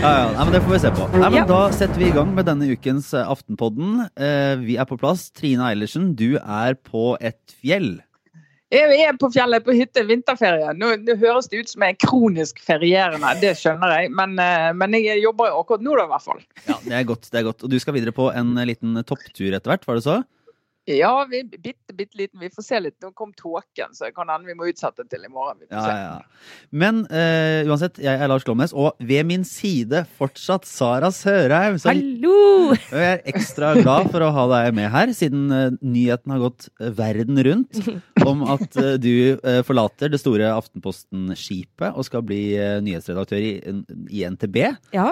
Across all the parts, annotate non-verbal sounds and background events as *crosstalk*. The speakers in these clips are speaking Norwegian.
Ja, ja, nei, men Det får vi se på. Nei, men Ja. Da setter vi i gang med denne ukens eh, Aftenpodden. Eh, vi er på plass. Trine Eilertsen, du er på et fjell. Jeg er på fjellet på hytte vinterferie. Nå, nå høres det ut som jeg er kronisk ferierende, det skjønner jeg. Men, eh, men jeg jobber jo akkurat nå, da, i hvert fall. Ja, Det er godt. det er godt. Og du skal videre på en eh, liten topptur etter hvert, var det så? Ja, vi, bitte, bitte liten. Vi får se litt. Nå kom tåken, så det kan hende vi må utsette til i morgen. Vi får Ja, se. ja, ja. Men uh, uansett, jeg er Lars Glomnes, og ved min side fortsatt Sara Sørheim. Så Hallo! jeg er ekstra glad for å ha deg med her, siden uh, nyheten har gått eh, verden rundt *laughs* om at uh, du forlater det store Aftenposten-skipet og skal bli nyhetsredaktør i, i NTB. Ja.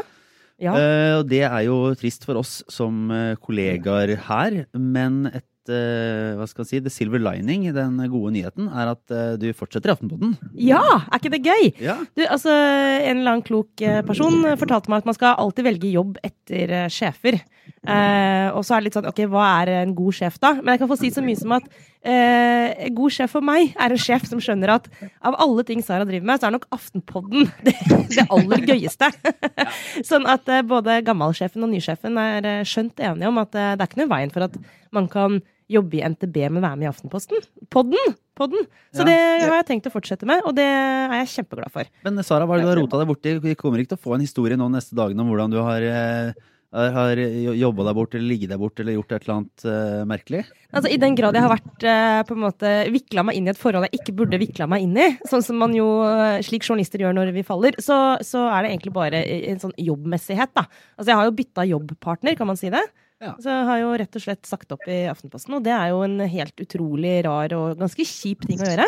ja. Eh, det er jo trist for oss som kollegaer her, men et eh, hva skal jeg si, the silver lining i den gode nyheten er at eh, du fortsetter i Aftenposten. ja, er ikke det gøy? Ja. Du, altså, En eller annen klok eh, person fortalte meg at man skal alltid velge jobb etter sjefer. Eh, og så er det litt sånn, ok, hva er en god sjef da? Men jeg kan få si så mye som at eh, en god sjef for meg er en sjef som skjønner at av alle ting Sara driver med, så er nok Aftenpodden *laughs* det, det aller gøyeste. *laughs* sånn at eh, både gammalsjefen og nysjefen er skjønt enige om at det er ikke noe veien for at man kan jobbe i NTB, men være med i Aftenposten. Podden! Podden. Så Ja. det har jeg tenkt å fortsette med, og det er jeg kjempeglad for. Men Sara, hva er det du har rota deg borti? Vi kommer ikke til å få en historie nå neste dagene om hvordan du har, eh, har jobba deg bort, eller ligget deg bort, eller gjort et eller annet uh, merkelig? Altså, I den grad jeg har vært uh, på en måte vikla meg inn i et forhold jeg ikke burde vikla meg inn i, sånn som man jo, slik journalister gjør når vi faller, så, så er det egentlig bare en sånn jobbmessighet, da. Altså, jeg har jo bytta jobbpartner, kan man si det. Ja. Så jeg har jo rett og slett sagt opp i Aftenposten, og det er jo en helt utrolig rar og ganske kjip ting å gjøre.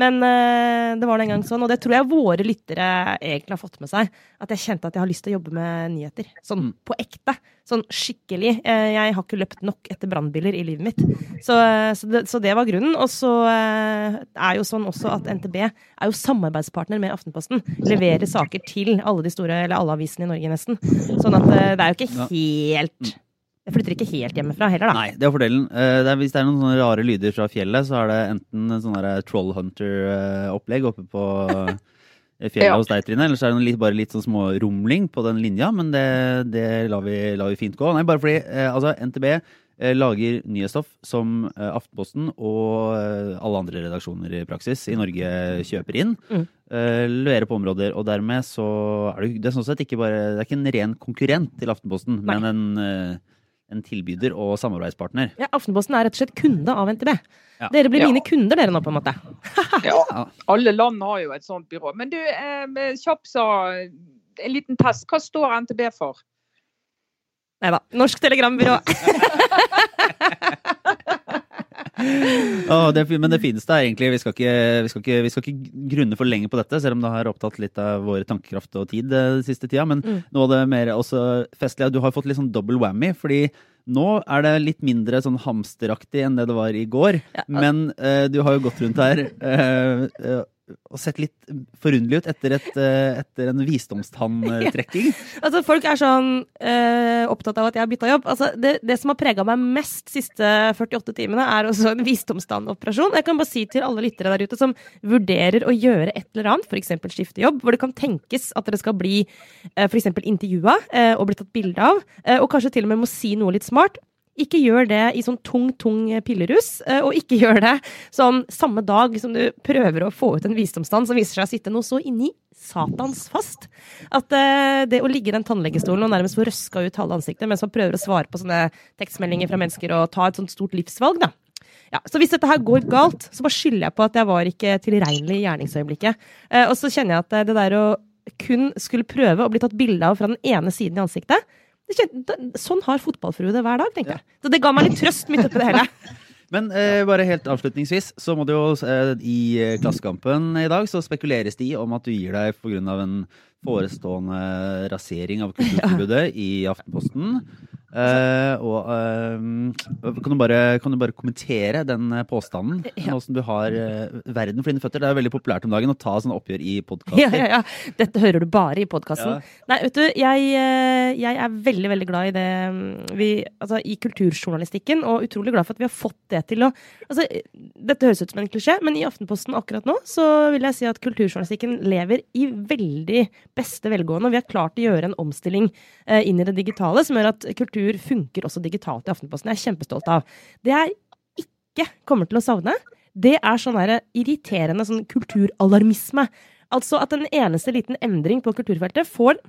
Men eh, det var den gang sånn, og det tror jeg våre lyttere egentlig har fått med seg. At jeg kjente at jeg har lyst til å jobbe med nyheter. Sånn Mm. på ekte. Sånn skikkelig. Eh, jeg har ikke løpt nok etter brannbiler i livet mitt. Så, så, det, så det var grunnen. Og så eh, er jo sånn også at NTB er jo samarbeidspartner med Aftenposten. Leverer saker til alle de store, eller alle avisene i Norge nesten. Sånn at eh, det er jo ikke helt Jeg flytter ikke helt hjemmefra heller, da. Nei, det er fordelen. Eh, det er, hvis det er noen sånne rare lyder fra fjellet, så er det enten en sånn der Troll Hunter-opplegg oppe på eh, fjellet Ja. hos deg, Trine, eller så er det litt, bare litt sånn smårumling på den linja, men det, det lar, vi, lar vi fint gå. Nei, bare fordi eh, altså, NTB eh, lager nyhetsstoff som eh, Aftenposten og eh, alle andre redaksjoner i praksis i Norge kjøper inn. Mm. eh, leverer på områder, og dermed så er det, det er sånn sett ikke bare Det er ikke en ren konkurrent til Aftenposten, Nei. men en, eh, en tilbyder og samarbeidspartner. Ja, Aftenposten er rett og slett kunde av NTB. Ja. Dere blir Ja. mine kunder, dere nå, på en måte. *laughs* Ja, alle land har jo et sånt byrå. Men du, eh, kjapp sa en liten test. Hva står NTB for? Nei da. Norsk Telegrambyrå. *laughs* *laughs* Å, det, men det fineste er egentlig vi skal, ikke, vi, skal ikke, vi skal ikke grunne for lenge på dette, selv om det har opptatt litt av vår tankekraft og tid eh, den siste tida. Men Mm. noe av det mer også festlige er du har fått litt sånn double whammy. fordi nå er det litt mindre sånn hamsteraktig enn det det var i går. Ja. Men uh, du har jo gått rundt her Uh, eh, og sett litt forunderlig ut etter, et, eh, etter en visdomstanntrekking. *laughs* Altså, folk er sånn eh, opptatt av at jeg har bytta jobb. Altså, det, det som har prega meg mest siste 48 timene, er også en visdomstannoperasjon. Jeg kan bare si til alle lyttere der ute som vurderer å gjøre et eller annet, f.eks. skifte jobb, hvor det kan tenkes at dere skal bli eh, f.eks. intervjua eh, og bli tatt bilde av, eh, og kanskje til og med må si noe litt smart. Ikke gjør det i sånn tung, tung pillerus, eh, og ikke *laughs* gjør det sånn samme dag som du prøver å få ut en visdomstann som viser seg å sitte noe så inni satans fast. At eh, det å ligge i den tannlegestolen og nærmest få røska ut halve ansiktet mens man prøver å svare på sånne tekstmeldinger fra mennesker og ta et sånt stort livsvalg, da. Ja, så hvis dette her går galt, så bare skylder jeg på at jeg var ikke tilregnelig i gjerningsøyeblikket. Eh, og så kjenner jeg at eh, det der å kun skulle prøve å bli tatt bilde av fra den ene siden i ansiktet Sånn har fotballfrue det hver dag, tenkte jeg. Så det ga meg litt trøst midt oppi det hele. *laughs* Men eh, bare helt avslutningsvis, så må det jo eh, i eh, Klassekampen i dag så spekuleres det i om at du gir deg pga. en forestående rasering av *laughs* kulturtilbudet i Aftenposten. Eh, og uh, kan, du bare, kan du bare kommentere den eh, påstanden? Ja. Nå som du har uh, verden for dine føtter. Det er veldig populært om dagen å ta sånne oppgjør i podkaster. ja, ja. Dette hører du bare i podkasten. Ja. Nei, vet du, jeg, jeg er veldig, veldig glad i det mm, vi, altså, i kulturjournalistikken, og utrolig glad for at vi har fått det til å altså, Dette høres ut som en klisjé, men i Aftenposten akkurat nå så vil jeg si at kulturjournalistikken lever i veldig beste velgående. Og vi har klart å gjøre en omstilling inn i det digitale som gjør at kultur funker også digitalt i Aftenposten. Jeg er kjempestolt av. Det jeg ikke kommer til å savne, det er sånn der irriterende sånn kulturalarmisme. Altså at en eneste liten endring på kulturfeltet får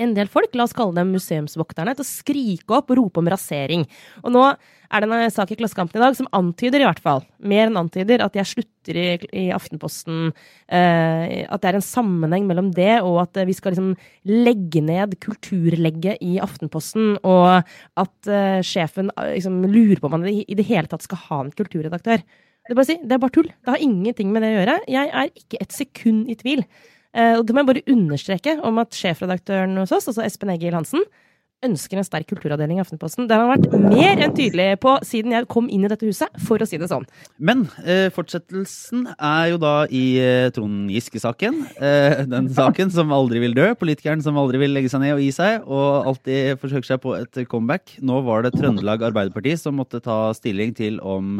en del folk, la oss kalle dem museumsvokterne, til å skrike opp og rope om rasering. Og nå er det en sak i Klassekampen i dag som antyder, i hvert fall, mer enn antyder, at jeg slutter i, i Aftenposten. Eh, at det er en sammenheng mellom det og at eh, vi skal liksom legge ned kulturlegget i Aftenposten, og at eh, sjefen eh, liksom lurer på om han i, det hele tatt skal ha en kulturredaktør. Det er, bare si, det er bare tull. Det har ingenting med det å gjøre. Jeg er ikke et sekund i tvil. Eh, og det må jeg bare understreke om at sjefredaktøren hos oss, altså Espen Egil Hansen, ønsker en sterk kulturavdeling i Aftenposten. Det har han vært mer enn tydelig på siden jeg kom inn i dette huset, for å si det sånn. Men eh, fortsettelsen er jo da i eh, Trond Giske-saken. Eh, den *laughs* saken som aldri vil dø. Politikeren som aldri vil legge seg ned og gi seg, og alltid forsøker seg på et comeback. Nå var det Trøndelag Arbeiderparti som måtte ta stilling til om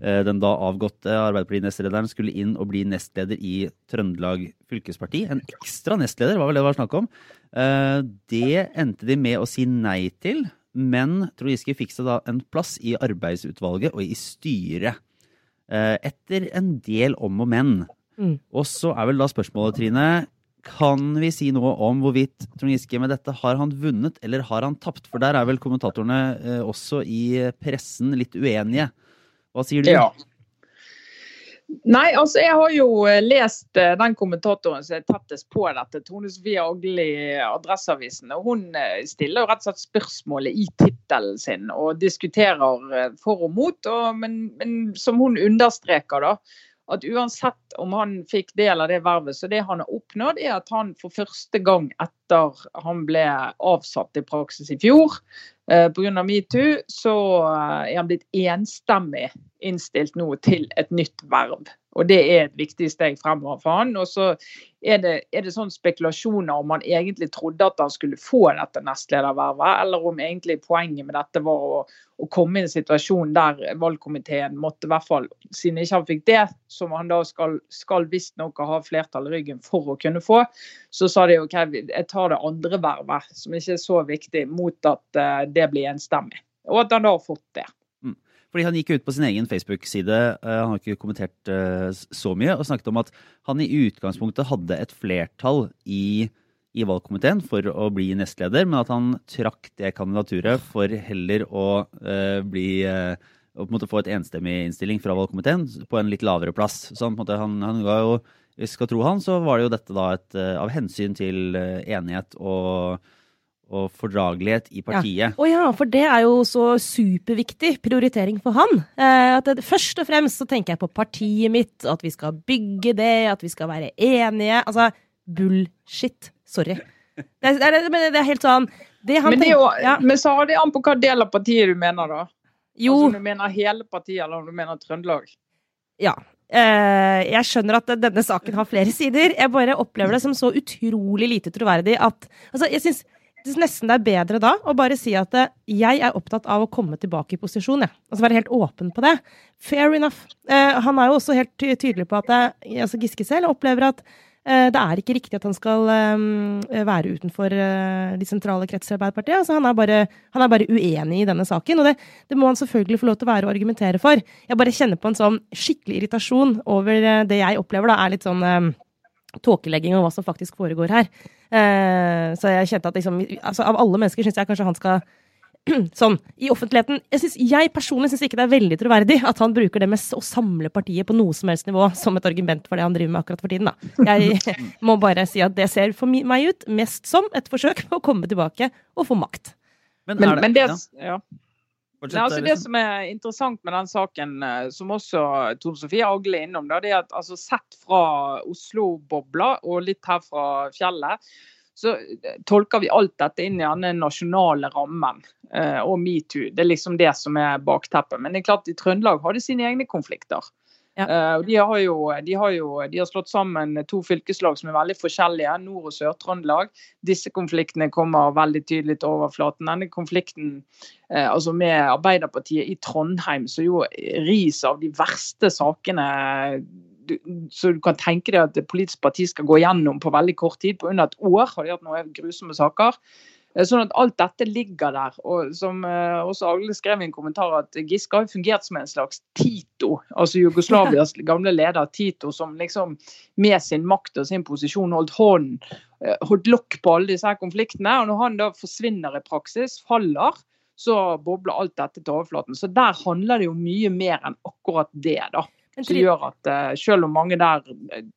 den da avgåtte Arbeiderparti-nestlederen skulle inn og bli nestleder i Trøndelag fylkesparti. En ekstra nestleder, var vel det det var snakk om. Eh, Det endte de med å si nei til, men Trond Giske fikk seg da en plass i arbeidsutvalget og i styret. Eh, Etter en del om og men. Mm. Og så er vel da spørsmålet, Trine, kan vi si noe om hvorvidt Trond Giske med dette har han vunnet eller har han tapt? For der er vel kommentatorene eh, også i pressen litt uenige. Hva sier du? Ja. Nei, altså jeg har jo eh, lest eh, den kommentatoren som er tettest på dette, Tone Sofie Agli i Adresseavisen. og Hun eh, stiller jo rett og slett spørsmålet i tittelen sin og diskuterer eh, for og mot. Og, men, men som hun understreker, da, at uansett om han fikk del av det vervet, så det han har oppnådd, er at han for første gang etter han ble avsatt i praksis i fjor eh, pga. metoo, så eh, er han blitt enstemmig innstilt nå til et nytt verv. Og Det er et viktig steg fremover for han. Og så er det, er det sånn spekulasjoner om han egentlig trodde at han skulle få dette nestledervervet, eller om egentlig poenget med dette var å, å komme i en situasjon der valgkomiteen måtte, i hvert fall, siden ikke han fikk det, som han da skal, skal visstnok ha flertall i ryggen for å kunne få, så sa de OK, jeg tar det andre vervet, som ikke er så viktig, mot at eh, det blir enstemmig. Og at han da har fått det. Fordi han gikk ut på sin egen Facebook-side, eh, han har ikke kommentert eh, så mye, og snakket om at han i utgangspunktet hadde et flertall i, i valgkomiteen for å bli nestleder, men at han trakk det kandidaturet for heller å uh, bli uh, å på en måte få et enstemmig innstilling fra valgkomiteen på en litt lavere plass. Så han, på en måte, han, han ga jo, hvis vi skal tro han, så var det jo dette da et, av hensyn til enighet og, og fordragelighet i partiet. Å ja, for det er jo så superviktig prioritering for han. Eh, at det, først og fremst så tenker jeg på partiet mitt, at vi skal bygge det, at vi skal være enige. Altså, bullshit. Sorry. Det er, det men det er helt sånn det han Men, det er jo, tenker- ja. men så har det an på hva del av partiet du mener, da. Jo, Altså, om du mener hele partiet, eller om du mener Trøndelag. ja. Eh, jeg skjønner at denne saken har flere sider. Jeg bare opplever det som så utrolig lite troverdig at Altså, jeg syns det nesten det er bedre da å bare si at eh, jeg er opptatt av å komme tilbake i posisjon, jeg. Altså være helt åpen på det. Fair enough. Eh, han er jo også helt tydelig på at jeg, altså Giske selv opplever at eh, det er ikke riktig at han skal eh, være utenfor eh, de sentrale kretser i Arbeiderpartiet. Altså, han, er bare, han er bare uenig i denne saken, og det, det må han selvfølgelig få lov til å være og argumentere for. Jeg bare kjenner på en sånn skikkelig irritasjon over eh, det jeg opplever da, er litt sånn eh, tåkelegging av hva som faktisk foregår her. Eh, så jeg kjente at liksom, altså, av alle mennesker syns jeg kanskje han skal *clears throat* Sånn, i offentligheten Jeg, synes, jeg personlig syns ikke det er veldig troverdig at han bruker det med å samle partiet på noe som helst nivå som et argument for det han driver med akkurat for tiden. Da. Jeg *laughs* må bare si at det ser for meg ut mest som et forsøk på å komme tilbake og få makt. Men, er men det, ja, Nei, altså det som er interessant med den saken, eh, som også Tone Sofie Agle er innom, da, det er at altså, sett fra Oslo-bobla og litt her fra fjellet, så tolker vi alt dette inn i den nasjonale rammen eh, og metoo. Det er liksom det som er bakteppet. Men det er klart i Trøndelag har de sine egne konflikter. Ja. Eh, de, har jo, de, har jo, de har slått sammen to fylkeslag som er veldig forskjellige, Nord- og Sør-Trøndelag. Disse konfliktene kommer veldig tydelig til overflaten. Denne konflikten eh, altså med Arbeiderpartiet i Trondheim, som jo ris av de verste sakene du, så du kan tenke deg at et politisk parti skal gå gjennom på veldig kort tid. På under et år har de hatt noen grusomme saker. Eh, sånn at alt dette ligger der. Og som uh, også Agle skrev i en kommentar, at Giske har fungert som en slags Tito. Altså Jugoslavias *laughs* gamle leder Tito, som liksom med sin makt og sin posisjon holdt hånden, uh, holdt lokk på alle disse her konfliktene. Og når han da forsvinner i praksis, faller, så bobler alt dette til overflaten. Så der handler det jo mye mer enn akkurat det, da. Som gjør at uh, selv om mange der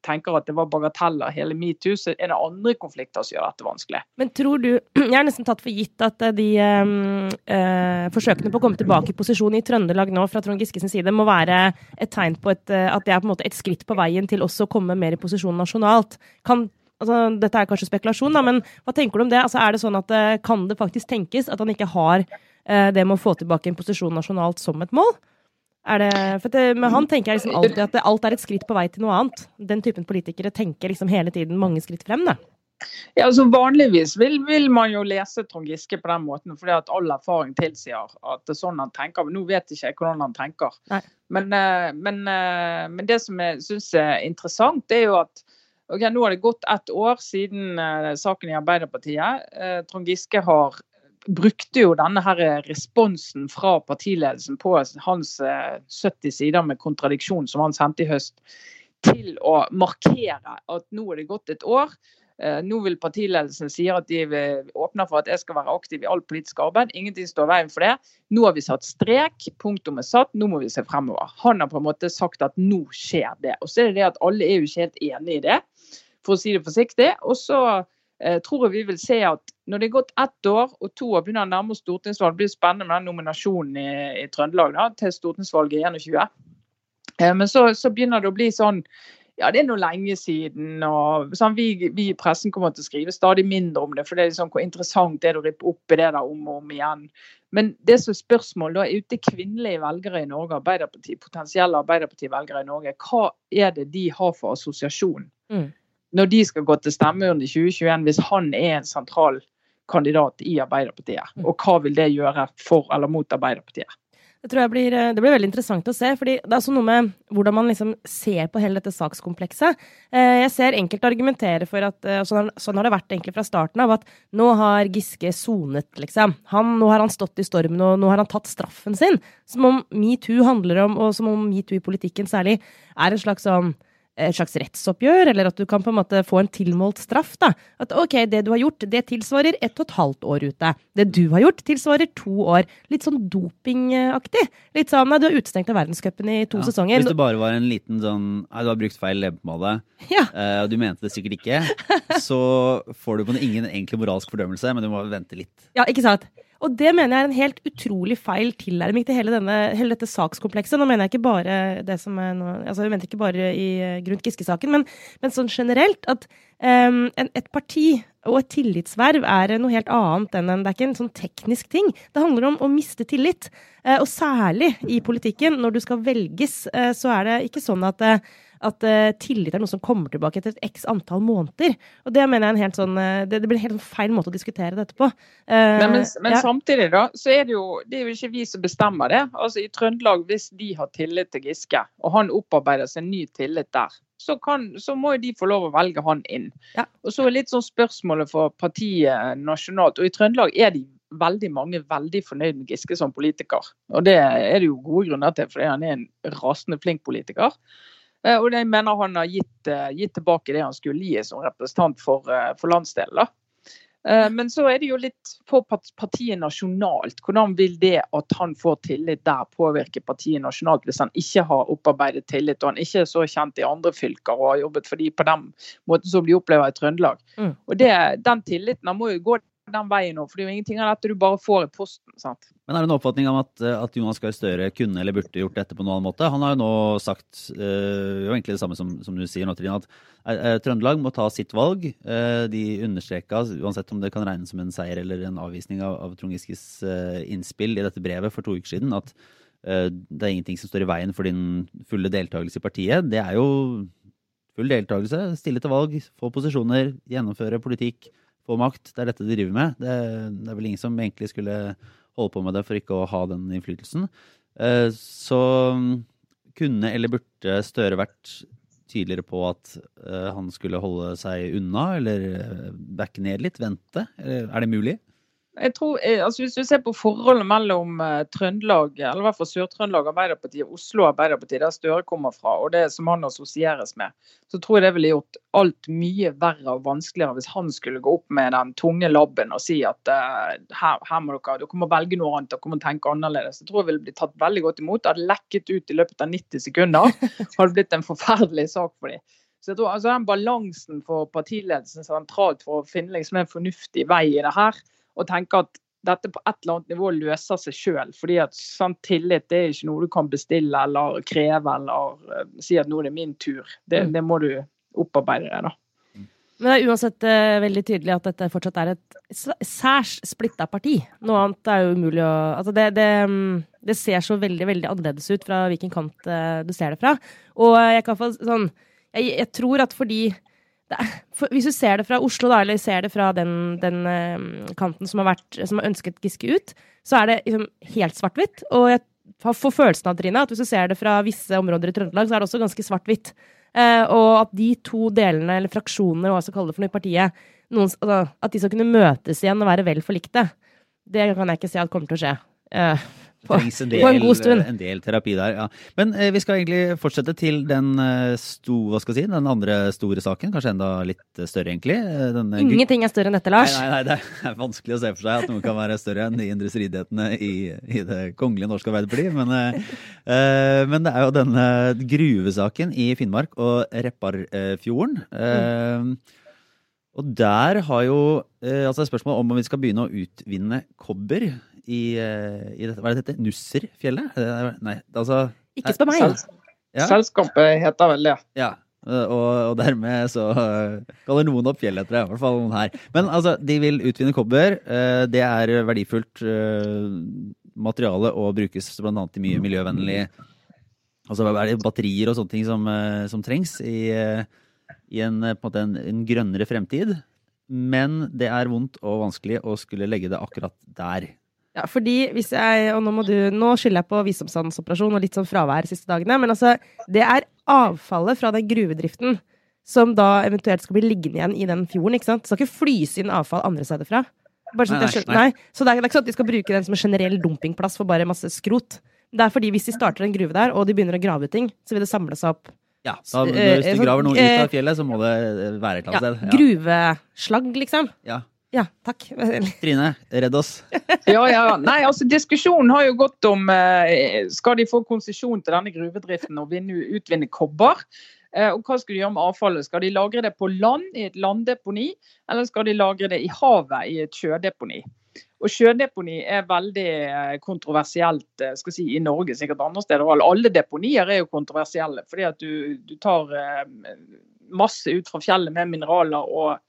tenker at det var bagateller hele metoo, så er det andre konflikter som gjør dette vanskelig. Men tror du *clears throat* Jeg har nesten tatt for gitt at de um, uh, forsøkene på å komme tilbake i posisjon i Trøndelag nå fra Trond Giskes side må være et tegn på et, at det er på en måte et skritt på veien til også å komme mer i posisjon nasjonalt. Kan Altså, dette er kanskje spekulasjon, da, men hva tenker du om det? Altså, er det sånn at Kan det faktisk tenkes at han ikke har det med å få tilbake en posisjon nasjonalt som et mål? Det, for det, men han tenker liksom alltid at alt er et skritt på vei til noe annet. Den typen politikere tenker liksom hele tiden mange skritt frem. Da. Ja, altså Vanligvis vil, vil, man jo lese Trond Giske på den måten, fordi at all erfaring tilsier at det er sånn han tenker. Men nå vet ikke jeg hvordan han tenker. Men, men, men, det som jeg syns er interessant, det er jo at ok, nå har det gått ett år siden saken i Arbeiderpartiet. Trond Giske har brukte jo denne her responsen fra partiledelsen på hans 70 sider med kontradiksjon som han sendte i høst, til å markere at nå er det gått et år. Nå vil partiledelsen si at de åpner for at jeg skal være aktiv i alt politisk arbeid. Ingenting står veien for det. Nå har vi satt strek, punktum er satt, nå må vi se fremover. Han har på en måte sagt at nå skjer det. Og så er det det at alle er jo ikke helt enig i det, for å si det forsiktig. Og så eh, tror jeg vi vil se at når det er gått ett år og to år begynner å nærme oss stortingsvalg, blir spennende med den nominasjonen i, i Trøndelag da, til stortingsvalget i 21. Eh, men så, så, begynner det å bli sånn ja, det er noe lenge siden. og sånn, vi, vi, i pressen kommer til å skrive stadig mindre om det, for det er liksom hvor interessant er det å rippe opp i det der om og om igjen. Men det som er spørsmål da, er ute kvinnelige velgere i Norge, Arbeiderparti, potensielle Arbeiderparti-velgere i Norge, hva er det de har for assosiasjon? Mm når de skal gå til stemmeurnen i 2021, hvis han er en sentral kandidat i Arbeiderpartiet? Og hva vil det gjøre for eller mot Arbeiderpartiet? Det tror jeg blir, det blir veldig interessant å se. fordi Det er også noe med hvordan man liksom ser på hele dette sakskomplekset. Jeg ser enkelte argumentere for at sånn, sånn har det vært egentlig fra starten av, at nå har Giske sonet, liksom. Han, nå har han stått i stormen, og nå har han tatt straffen sin. Som om metoo handler om, og som om metoo i politikken særlig, er en slags sånn et slags rettsoppgjør, eller at du kan på en måte få en tilmålt straff. da. At ok, det du har gjort, det tilsvarer ett og et halvt år ute. Det du har gjort, tilsvarer to år. Litt sånn dopingaktig. Litt sånn nei, du er utestengt av verdenscupen i to ja, sesonger. Hvis det bare var en liten sånn nei, du har brukt feil leppepomade, ja. uh, og du mente det sikkert ikke, *laughs* så får du på ingen egentlig moralsk fordømmelse, men du må vente litt. Ja, ikke sant? Og det mener jeg er en helt utrolig feil tilnærming til hele, denne, hele, dette sakskomplekset. Nå mener jeg ikke bare det som er nå, altså jeg mente ikke bare i eh, Grunt Giske-saken, men, men, sånn generelt at um, en, et parti og et tillitsverv er noe helt annet enn en Det er ikke en sånn teknisk ting. Det handler om å miste tillit. Uh, og særlig i politikken, når du skal velges, uh, så er det ikke sånn at uh, at uh, tillit er noe som kommer tilbake etter et x antall måneder. Og det mener jeg er en helt sånn, uh, det, det, blir en helt feil måte å diskutere dette på. Uh, men, men, men ja. samtidig da, så er det, jo, det er jo ikke vi som bestemmer det. Altså I Trøndelag, hvis de har tillit til Giske, og han opparbeider seg ny tillit der, så, kan, så må jo de få lov å velge han inn. Ja. Og så er litt sånn spørsmålet for partiet nasjonalt. Og i Trøndelag er de veldig mange veldig fornøyd med Giske som politiker. Og det er det jo gode grunner til, fordi han er en rasende flink politiker. Eh, og jeg mener han har gitt, eh, gitt, tilbake det han skulle gi som representant for, eh, for landsdelen. Men så er det jo litt for partiet nasjonalt. Hvordan vil det at han får tillit der, påvirke partiet nasjonalt, hvis han ikke har opparbeidet tillit og han ikke er så kjent i andre fylker og har jobbet for de på den måten som de opplever i Trøndelag. Mm. Og det, Den tilliten han må jo gå den veien nå. For det er jo ingenting av dette du bare får i posten. sant? Men er det en oppfatning om at, at Jonas Gahr Støre kunne eller burde gjort dette på noen annen måte? Han har jo nå sagt øh, jo egentlig det samme som, som du sier nå, Trine, at øh, Trøndelag må ta sitt valg. Øh, de understreka, uansett om det kan regnes som en seier eller en avvisning av, av Trond Giskes innspill i dette brevet for to uker siden, at det er ingenting som står i veien for din fulle deltakelse i partiet. Det er jo full deltakelse, stille til valg, få posisjoner, gjennomføre politikk få makt. Det er dette de driver med. Det, det, er vel ingen som egentlig skulle holde på med det for ikke å ha den innflytelsen. Eh, så mm, kunne eller burde Støre vært tydeligere på at eh, han skulle holde seg unna, eller eh, backe ned litt, vente? Er det mulig? Jeg tror, eh, altså Hvis du ser på forholdet mellom uh, Trøndelag, eller i hvert fall Sør-Trøndelag Arbeiderparti og Oslo Arbeiderparti, der Støre kommer fra, og det som han assosieres med, så tror jeg det ville gjort alt mye verre og vanskeligere hvis han skulle gå opp med den tunge labben og si at uh, her, her, må dere dere må velge noe annet, dere må tenke annerledes. Jeg tror jeg ville blitt tatt veldig godt imot. Det hadde lekket ut i løpet av 90 sekunder. *laughs* hadde blitt en forferdelig sak for dem. Så jeg tror altså Den balansen for partiledelsen sentralt for å finne liksom en fornuftig vei i det her, og tenke at dette på et eller annet nivå løser seg sjøl. Fordi at sånn, tillit det er ikke noe du kan bestille eller kreve eller uh, si at nå er det min tur. Det, mm. det må du opparbeide deg, da. Men det er uansett uh, veldig tydelig at dette fortsatt er et særs splitta parti. Noe annet er jo umulig å Altså, det, det, mm, det, ser så veldig, veldig annerledes ut fra hvilken kant uh, du ser det fra. Og jeg kan få sånn jeg, jeg tror at fordi for, hvis du ser det fra Oslo, da, eller ser det fra den, den uh, kanten som har, vært, som har, ønsket Giske ut, så er det liksom helt svart-hvitt. Og jeg får følelsen av Trine, at hvis du ser det fra visse områder i Trøndelag, så er det også ganske svart-hvitt. Uh, og at de to delene, eller fraksjonene, hva jeg skal kalle det for noe i partiet, noen, altså, at de skal kunne møtes igjen og være vel forlikte, det kan jeg ikke se at kommer til å skje. Uh, på, del, på en god stund. En del terapi der, ja. Men eh, vi skal egentlig fortsette til den, eh, sto, si, den andre store saken. Kanskje enda litt større, egentlig. Eh, den, eh, Ingenting er større enn dette, Lars. Nei, nei, nei, det er vanskelig å se for seg at noe kan være større enn de indre stridighetene i, i, det kongelige norske Arbeiderparti. Men, eh, men, det er jo denne gruvesaken i Finnmark og Repparfjorden. Mm. Og der har jo altså spørsmålet om vi skal begynne å utvinne kobber i, eh, i dette, hva er det dette? Nusserfjellet? Nei, altså Ikke spør meg! Ja. Selskapet heter vel det. Ja. Og, og dermed så kaller noen opp fjellet etter det. I hvert fall noen her. Men altså, de vil utvinne kobber. Eh, det er verdifullt eh, materiale og brukes bl.a. til mye miljøvennlig Altså batterier og sånne ting som, som trengs i, i en, en, måte, en, en grønnere fremtid. Men det er vondt og vanskelig å skulle legge det akkurat der. Ja, fordi hvis jeg, og Nå må du, nå skylder jeg på visdomsansoperasjon og litt sånn fravær de siste dagene, men altså, det er avfallet fra den gruvedriften som da eventuelt skal bli liggende igjen i den fjorden. ikke sant? Det skal ikke flyse inn avfall andre steder fra. Bare sånn nei, nei, nei. nei, Så det er, det er, ikke sånn at de skal bruke den som en generell dumpingplass for bare masse skrot. Det er fordi hvis de starter en gruve der, og de begynner å grave ut ting, så vil det samle seg opp ja, da, Hvis du eh, graver noe ut av eh, fjellet, så må det være et eller annet sted. Ja. Gruveslagg, liksom. Ja. Ja, takk. *laughs* Trine, redd oss. *laughs* ja, ja. Nei, altså Diskusjonen har jo gått om eh, skal de få konsesjon til denne gruvedriften og utvinne kobber. Eh, og hva skal de gjøre med avfallet? Skal de lagre det på land i et landdeponi, eller skal de lagre det i havet i et sjødeponi? Og Sjødeponi er veldig eh, kontroversielt skal si, i Norge, sikkert andre steder. Alle deponier er jo kontroversielle, fordi at du, du tar eh, masse ut fra fjellet med mineraler og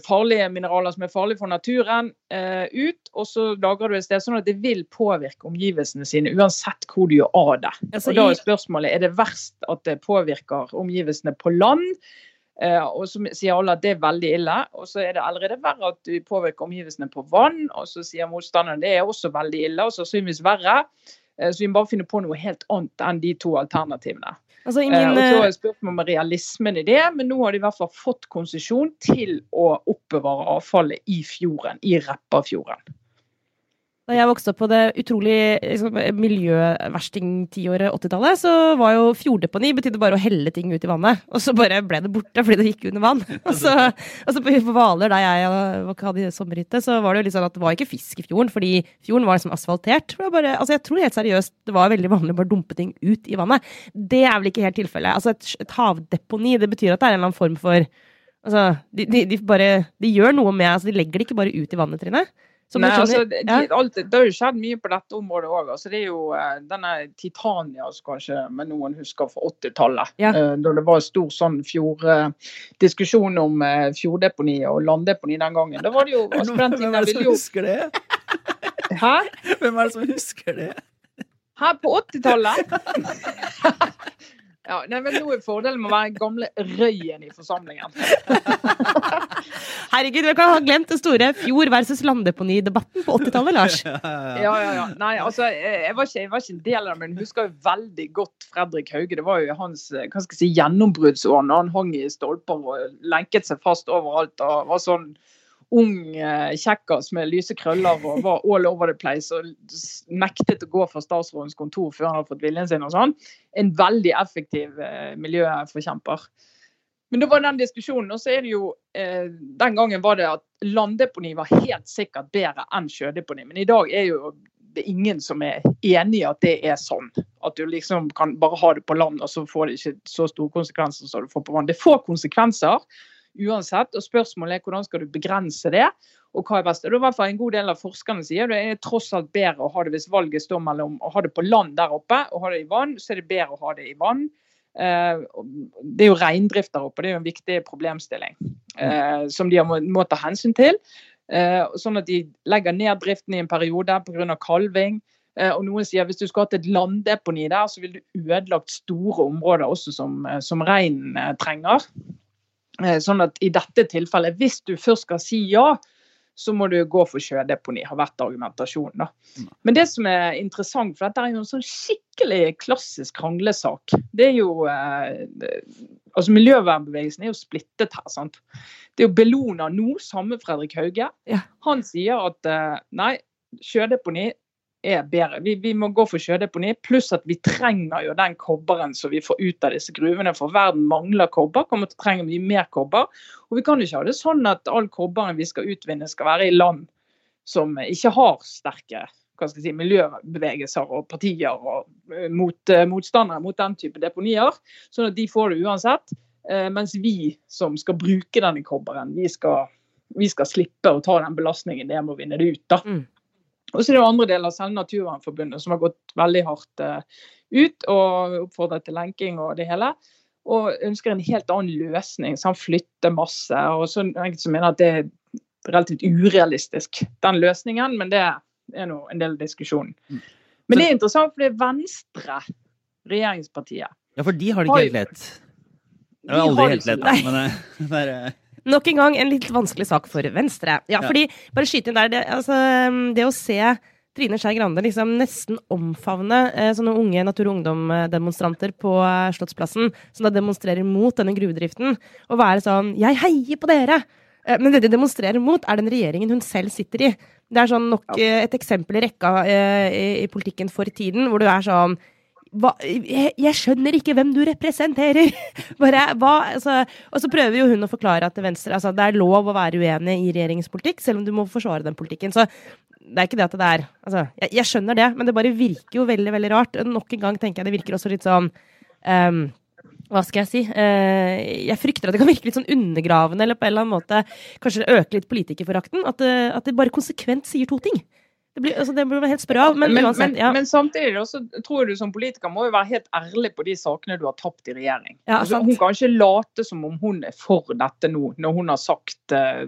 farlige mineraler som er farlige for naturen, eh, ut. Og så lagrer du et sted sånn at det vil påvirke omgivelsene sine, uansett hvor du gjør av det. Og da er spørsmålet er det verst at det påvirker omgivelsene på land. Eh, og så sier alle at det er veldig ille. Og så er det allerede verre at du påvirker omgivelsene på vann. Og så sier motstanderen det er også veldig ille, og så sannsynligvis verre. Så vi må bare finne på noe helt annet enn de to alternativene. Altså ingen, eh, og så er spørsmålet om realismen i det, men nå har de i hvert fall fått konsesjon til å oppbevare avfallet i fjorden, i Repparfjorden. Da jeg vokste opp på det utrolig liksom, miljøversting-tiåret 80-tallet, så var jo fjorddeponi betydde bare å helle ting ut i vannet. Og så bare ble det borte fordi det gikk under vann. *laughs* Og så, og så på Hvaler, der jeg hadde sommerhytte, så var det jo litt sånn at det var ikke fisk i fjorden, fordi fjorden var liksom asfaltert. Bare, altså jeg tror helt seriøst det var veldig vanlig å bare dumpe ting ut i vannet. Det er vel ikke helt tilfellet. Altså et, et havdeponi, det betyr at det er en eller annen form for Altså, de, de, de bare De gjør noe med altså, De legger det ikke bare ut i vannet, Trine. Som Nei, altså, de, ja. alt, det har jo skjedd mye på dette området òg. Altså, det er jo eh, denne Titania, som kanskje men noen husker fra 80-tallet. Ja. Eh, da det var stor sånn fjord, eh, diskusjon om fjorddeponi og landdeponi den gangen. Da var det jo altså, Hvem er det som jo husker det? Hæ? Hvem er det som husker det? Her på 80-tallet? *laughs* ja, nei, men Nå er fordelen med å være gamle røyen i forsamlingen. *laughs* Herregud, vi kan ha glemt den store fjord versus landdeponi-debatten på 80-tallet, Lars. *laughs* Ja, ja, ja. Nei, altså, jeg var, ikke, jeg var ikke en del av det, men jeg husker jo veldig godt Fredrik Hauge. Det var jo hans hva skal jeg si, gjennombruddsår når han hang i stolper og lenket seg fast overalt. og var sånn ung eh, kjekkas med lyse krøller og var all over the place og nektet å gå fra statsrådens kontor før han hadde fått viljen sin og sånn. En veldig effektiv eh, miljøforkjemper. Men det var den diskusjonen, og så er det jo eh, Den gangen var det at landdeponi var helt sikkert bedre enn sjødeponi. Men i dag er jo det er ingen som er enig i at det er sånn. At du liksom kan bare ha det på land, og så får det ikke så store konsekvenser som du får på vann. Det får konsekvenser uansett, og spørsmålet er hvordan skal du begrense det, og hva er best. Det er i hvert fall en god del av forskerne sier det er tross alt bedre å ha det hvis valget står mellom å ha det på land der oppe og ha det i vann, så er det bedre å ha det i vann. Eh, det er jo reindrift der oppe, det er jo en viktig problemstilling eh, som de må, ta hensyn til. Eh, sånn at de legger ned driften i en periode pga. kalving. Og noen sier hvis du skulle hatt et landdeponi der, så ville du ødelagt store områder også som, som reinen trenger. Eh, sånn at i dette tilfellet, hvis du først skal si ja, så må du gå for sjødeponi, har vært argumentasjonen. da. Men det som er interessant, for dette er jo en sånn skikkelig klassisk kranglesak. Det er jo eh, Altså Miljøvernbevegelsen er jo splittet her. sant? Det er jo Bellona nå, samme Fredrik Hauge. Ja. Han sier at eh, nei, sjødeponi er bedre. Vi, vi må gå for sjødeponi, pluss at vi trenger jo den kobberen som vi får ut av disse gruvene. For verden mangler kobber, kommer til å trenge mye mer kobber. Og vi kan jo ikke ha det sånn at all kobberen vi skal utvinne skal være i land som ikke har sterke si, miljøbevegelser og partier og eh, mot, eh, motstandere mot den type deponier. Sånn at de får det uansett. Eh, mens vi som skal bruke denne kobberen, vi skal, vi skal slippe å ta den belastningen det er med å vinne det ut. da. Mm. Og så er det andre deler, selv Naturvernforbundet, som har gått veldig hardt eh, ut og oppfordret til lenking og det hele. Og ønsker en helt annen løsning. Så han flytter masse. Og så enkelte som mener at det er relativt urealistisk, den løsningen. Men det er nå en del av diskusjonen. Mm. Men det er interessant, for det er Venstre, regjeringspartiet. Ja, for de har det ikke helt lett. Det De er aldri helt lett, da. Men det, det er, eh, *laughs* Nok en gang en litt vanskelig sak for Venstre. Ja, fordi, bare skyte inn der, det, altså, det å se Trine Skei Grande liksom nesten omfavne eh, sånne unge Natur og Ungdom-demonstranter på eh, Slottsplassen, som da demonstrerer mot denne gruvedriften, og være sånn 'Jeg heier på dere!' Eh, Men det de demonstrerer mot, er den regjeringen hun selv sitter i. Det er sånn nok eh, et eksempel i rekka eh, i, i politikken for tiden, hvor du er sånn hva, jeg, jeg skjønner ikke hvem du representerer! *laughs* Bare, hva, altså, og så prøver jo hun å forklare at Venstre altså, det er lov å være uenig i regjeringens politikk, selv om du må forsvare den politikken. Så det er ikke det at det er altså, jeg, jeg skjønner det, men det bare virker jo veldig veldig rart. Nok en gang tenker jeg det virker også litt sånn um, hva skal jeg si? Eh, jeg frykter at det kan virke litt sånn undergravende, eller på en eller annen måte kanskje øke litt politikerforakten. At, at det bare konsekvent sier to ting. Det blir, altså, det blir helt sprø av, men, men, uansett. men, Ja. men samtidig også, tror jeg du som politiker må jo være helt ærlig på de sakene du har tapt i regjering. Ja, altså, hun kan ikke late som om hun er for dette nå, når hun har sagt uh,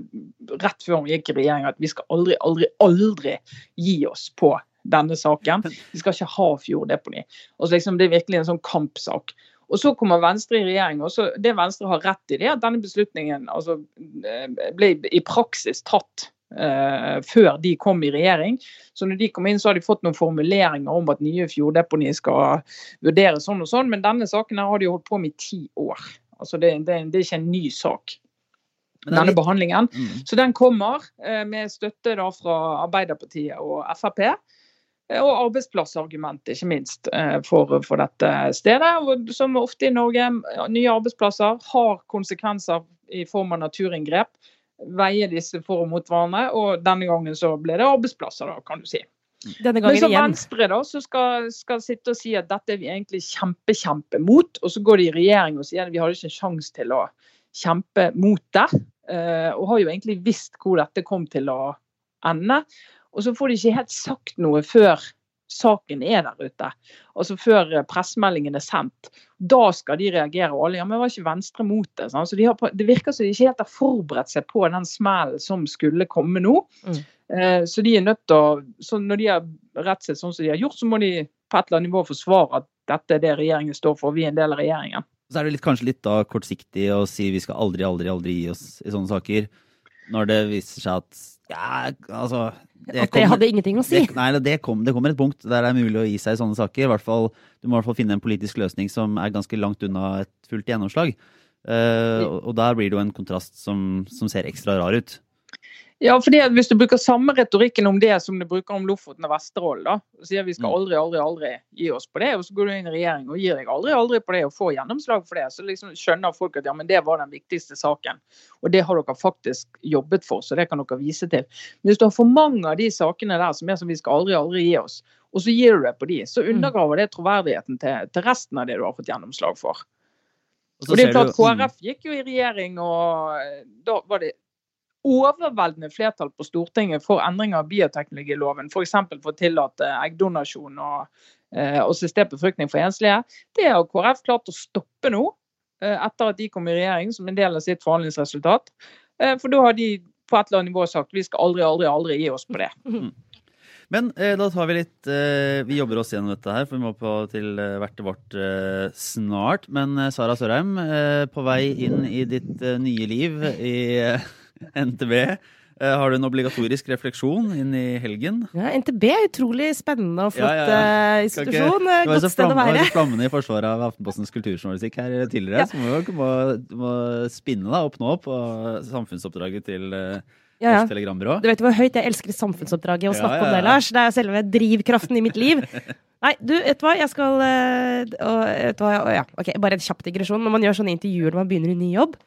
rett før hun gikk i regjering at vi skal aldri, aldri, aldri gi oss på denne saken. Vi skal ikke ha fjorddeponi. Altså, liksom, det er virkelig en sånn kampsak. Og så kommer Venstre i regjering. og så Det Venstre har rett i, det er at denne beslutningen altså, eh, ble i praksis tatt før de kom i regjering. Så når de kom inn, så har de fått noen formuleringer om at nye fjorddeponi skal vurderes sånn og sånn, men denne saken har de holdt på med i ti år. Altså det, det, det er ikke en ny sak, denne behandlingen. mm. Så den kommer eh, med støtte da fra Arbeiderpartiet og Frp. eh, Og arbeidsplassargumentet, ikke minst, eh, for, for dette stedet. Og som ofte i Norge, nye arbeidsplasser har konsekvenser i form av naturinngrep. Veier disse for og mot hverandre, og denne gangen så ble det arbeidsplasser, da, kan du si. Denne Men så. Venstre da, så skal, skal sitte og si at dette er vi egentlig kjempe, kjempe mot, og så går de i regjering og sier at vi hadde ikke en sjanse til å kjempe mot det. eh, Og har jo egentlig visst hvor dette kom til å ende. Og så får de ikke helt sagt noe før saken er der ute. Altså før eh, pressemeldingen er sendt. Da skal de reagere. Og alle, ja, men var ikke Venstre mot det? Så de har, det virker som de ikke helt har forberedt seg på den smellen som skulle komme nå. Mm. Eh, Så de er nødt til å så Når de har rett seg sånn som de har gjort, så må de på et eller annet nivå forsvare at dette er det regjeringen står for. Vi er en del av regjeringen. Så er det litt, kanskje litt da kortsiktig å si vi skal aldri, aldri, aldri gi oss i sånne saker. Når det viser seg at ja, altså At det kommer- hadde ingenting å si. Det, nei, det, kom, det kommer et punkt der det er mulig å gi seg i sånne saker. I hvert fall, du må i hvert fall finne en politisk løsning som er ganske langt unna et fullt gjennomslag. Uh, og, og der blir det jo en kontrast som, som ser ekstra rar ut. Ja, fordi Hvis du bruker samme retorikken om det som du bruker om Lofoten og Vesterålen, da, og sier vi skal Mm. aldri, aldri, aldri gi oss på det, og så går du inn i regjering og gir deg aldri, aldri på det og får gjennomslag for det, så liksom skjønner folk at ja, men det var den viktigste saken. Og det har dere faktisk jobbet for, så det kan dere vise til. Men hvis du har for mange av de sakene der som er som vi skal aldri, aldri gi oss, og så gir du det på de, så undergraver det troverdigheten til, til resten av det du har fått gjennomslag for. Og, Og det er klart mm. KrF gikk jo i regjering, og eh, da var det overveldende flertall på Stortinget for endringer av bioteknologiloven. F.eks. for, for å tillate eggdonasjon og eh, assistert befruktning for enslige. Det har KrF klart å stoppe nå, eh, etter at de kom i regjering som en del av sitt forhandlingsresultat. Eh, for da har de på et eller annet nivå sagt vi skal aldri, aldri, aldri gi oss på det. *laughs* Men eh, da tar vi litt eh, Vi jobber oss gjennom dette her, for vi må på til eh, vårt eh, snart. Men eh, Sara Sørheim, eh, på vei inn i ditt nye liv i NTB. Eh, har du en obligatorisk refleksjon inn i helgen? Ja, NTB er utrolig spennende og flott Ja, ja, eh, ikke- institusjon. Du eh, var jo Godt sted å flammende, var jo så flammende i forsvaret av Aftenpostens kulturjournalistikk her tidligere, så må du må, må spinne deg opp nå på samfunnsoppdraget til Ja, ja. Du vet hvor høyt jeg elsker samfunnsoppdraget og snakke ja, om det. Lars. Det er selve drivkraften i mitt liv. *laughs* Nei, du, vet du hva, jeg skal og, hva, ja, ok, Bare en kjapp digresjon. Når man gjør sånne intervjuer når man begynner i ny jobb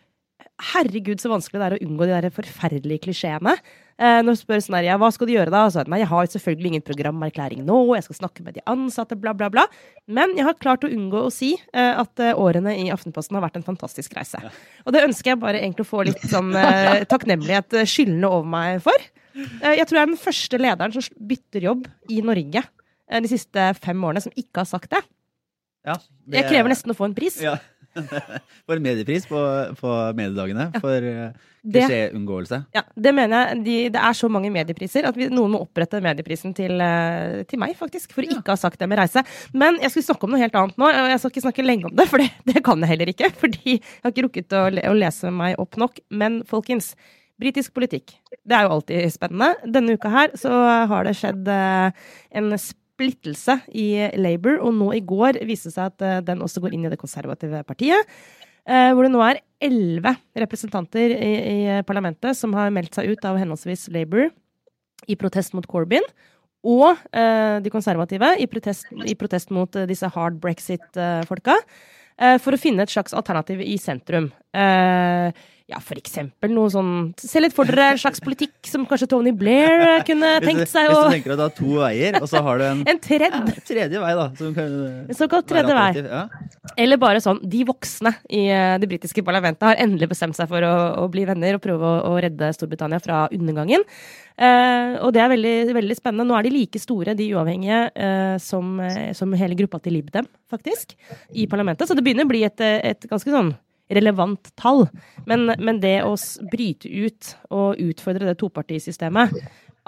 Herregud, så vanskelig det er å unngå de der forferdelige klisjeene. Eh, når du spør sånn her, ja, hva skal du gjøre da? Så, nei, jeg har selvfølgelig ingen programerklæring nå, jeg skal snakke med de ansatte, bla, bla, bla. Men jeg har klart å unngå å si eh, at eh, årene i Aftenposten har vært en fantastisk reise. Og det ønsker jeg bare egentlig å få litt sånn eh, takknemlighet eh, skyldende over meg for. Eh, Jeg tror jeg er den første lederen som bytter jobb i Norge de siste fem årene, som ikke har sagt det. Ja, det- Jeg krever nesten å få en pris. Ja. *laughs* For en mediepris på, på mediedagene for Det- klisjéunngåelse. Ja, det mener jeg. De, det er så mange mediepriser at vi, noen må opprette medieprisen til, eh, til meg, faktisk. For å ikke ha sagt det med reise. Men jeg skulle snakke om noe helt annet nå. og Jeg skal ikke snakke lenge om det, *laughs* for det, det kan jeg heller ikke. Fordi jeg har ikke rukket å, å lese meg opp nok. Men folkens, britisk politikk. Det er jo alltid spennende. Denne uka her så har det skjedd eh, en splittelse i Labour, og nå i går viste seg at eh, den også går inn i det konservative partiet. Eh, hvor det nå er elleve representanter i, i parlamentet som har meldt seg ut av henholdsvis Labour i protest mot Corbyn og eh, de konservative i protest, i protest mot disse hard brexit-folka. for å finne et slags alternativ i sentrum. Ja, for eksempel noe sånn Se litt for dere en slags politikk som kanskje Tony Blair kunne tenkt seg hvis du tenker at du har to veier, og så har du en *laughs* En tredje. ja, tredje vei, da. Som kan En såkalt tredje vei. Ja. Eller bare sånn De voksne i eh, det britiske parlamentet har endelig bestemt seg for å, å bli venner og prøve å, å redde Storbritannia fra undergangen. Uh, og det er veldig, veldig spennende. Nå er de like store, de uavhengige, uh, som, som hele gruppa til Lib Dem, faktisk, i parlamentet. Så det begynner å bli et, et ganske sånn relevant tall. Men, men det å bryte ut og utfordre det topartisystemet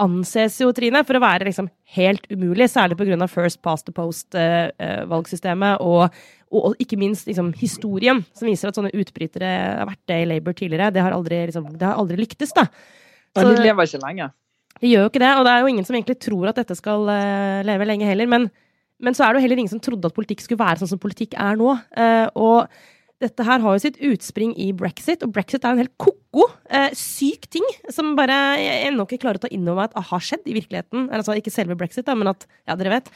anses jo, Trine, for å være liksom helt umulig, særlig pga. First Past the Post-valgsystemet, og, og, og ikke minst liksom, historien, som viser at sånne utbrytere har vært det i Labour tidligere. Det har aldri, liksom, det har aldri lyktes, da. Så- de lever ikke lenge. de gjør jo ikke det, og det er jo ingen som egentlig tror at dette skal eh, leve lenge heller. Men, men så er det jo heller ingen som trodde at politikk skulle være sånn som politikk er nå. Eh, og dette her har jo sitt utspring i brexit, og brexit er en helt ko-ko, eh, syk ting som bare jeg ennå ikke klarer å ta inn over meg at ah, har skjedd i virkeligheten. Altså ikke selve brexit, da, men at Ja, dere vet.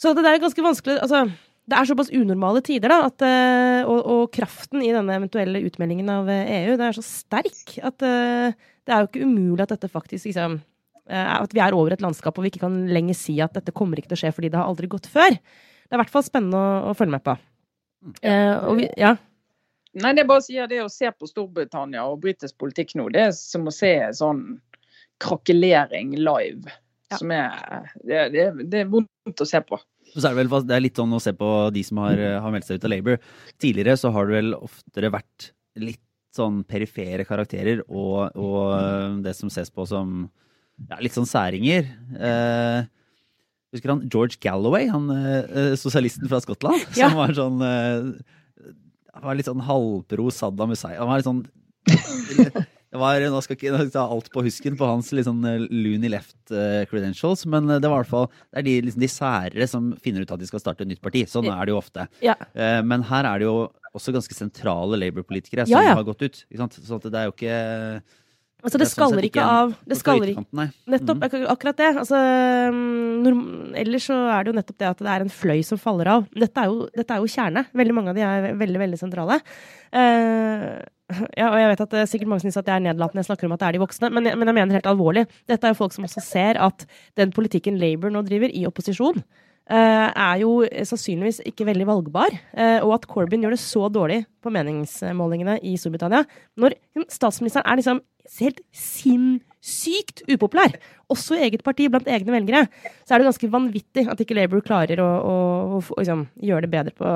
Så det er jo ganske vanskelig Altså, det er såpass unormale tider, da, at, eh, og, og kraften i denne eventuelle utmeldingen av eh, EU, det er så sterk at eh, det er jo ikke umulig at dette faktisk liksom At vi er over et landskap og vi ikke kan lenger si at dette kommer ikke til å skje fordi det har aldri gått før. Det er i hvert fall spennende å, å følge med på. Eh, og vi, ja. Nei, det er bare å si at det å se på Storbritannia og britisk politikk nå, det er som å se sånn krakelering live. Ja. Som er det, det, det er vondt å se på. Så er det, vel, det er litt sånn å se på de som har, har meldt seg ut av Labour. Tidligere så har det vel oftere vært litt sånn perifere karakterer og, og det som ses på som ja, litt sånn særinger. Eh, husker han George Galloway, han eh, sosialisten fra Skottland? *laughs* Ja. Som var sånn eh, Han var litt sånn halvpro Saddam Hussein. Han var litt sånn det var, Nå skal ikke ta alt på husken på hans sånn eh, loony left eh, credentials, men eh, det var i hvert fall det er de, liksom, de særere som finner ut at de skal starte et nytt parti. Sånn er det jo ofte. Ja. Eh, men her er det jo også ganske sentrale Labour-politikere som Ja, ja. har gått ut. Ikke sant? Så at det er jo ikke Altså, det er sånn skaller ikke av Det skaller ikke. Nettopp, Mhm. akkurat det. Altså, mm, ellers så er det jo nettopp det at det er en fløy som faller av. Dette er jo, dette er jo kjerne. Veldig mange av de er veldig, veldig sentrale. Uh, ja, og jeg vet at det er sikkert mange syns at jeg er nedlatende jeg snakker om at det er de voksne, men jeg, men jeg mener helt alvorlig. Dette er jo folk som også ser at den politikken Labour nå driver i opposisjon, eh, er jo sannsynligvis ikke veldig valgbar. eh, og at Corbyn gjør det så dårlig på meningsmålingene i Storbritannia, når statsministeren er liksom helt sinnssykt upopulær, også i eget parti, blant egne velgere, så er det ganske vanvittig at ikke Labour klarer å, å, å, å liksom, gjøre det bedre på,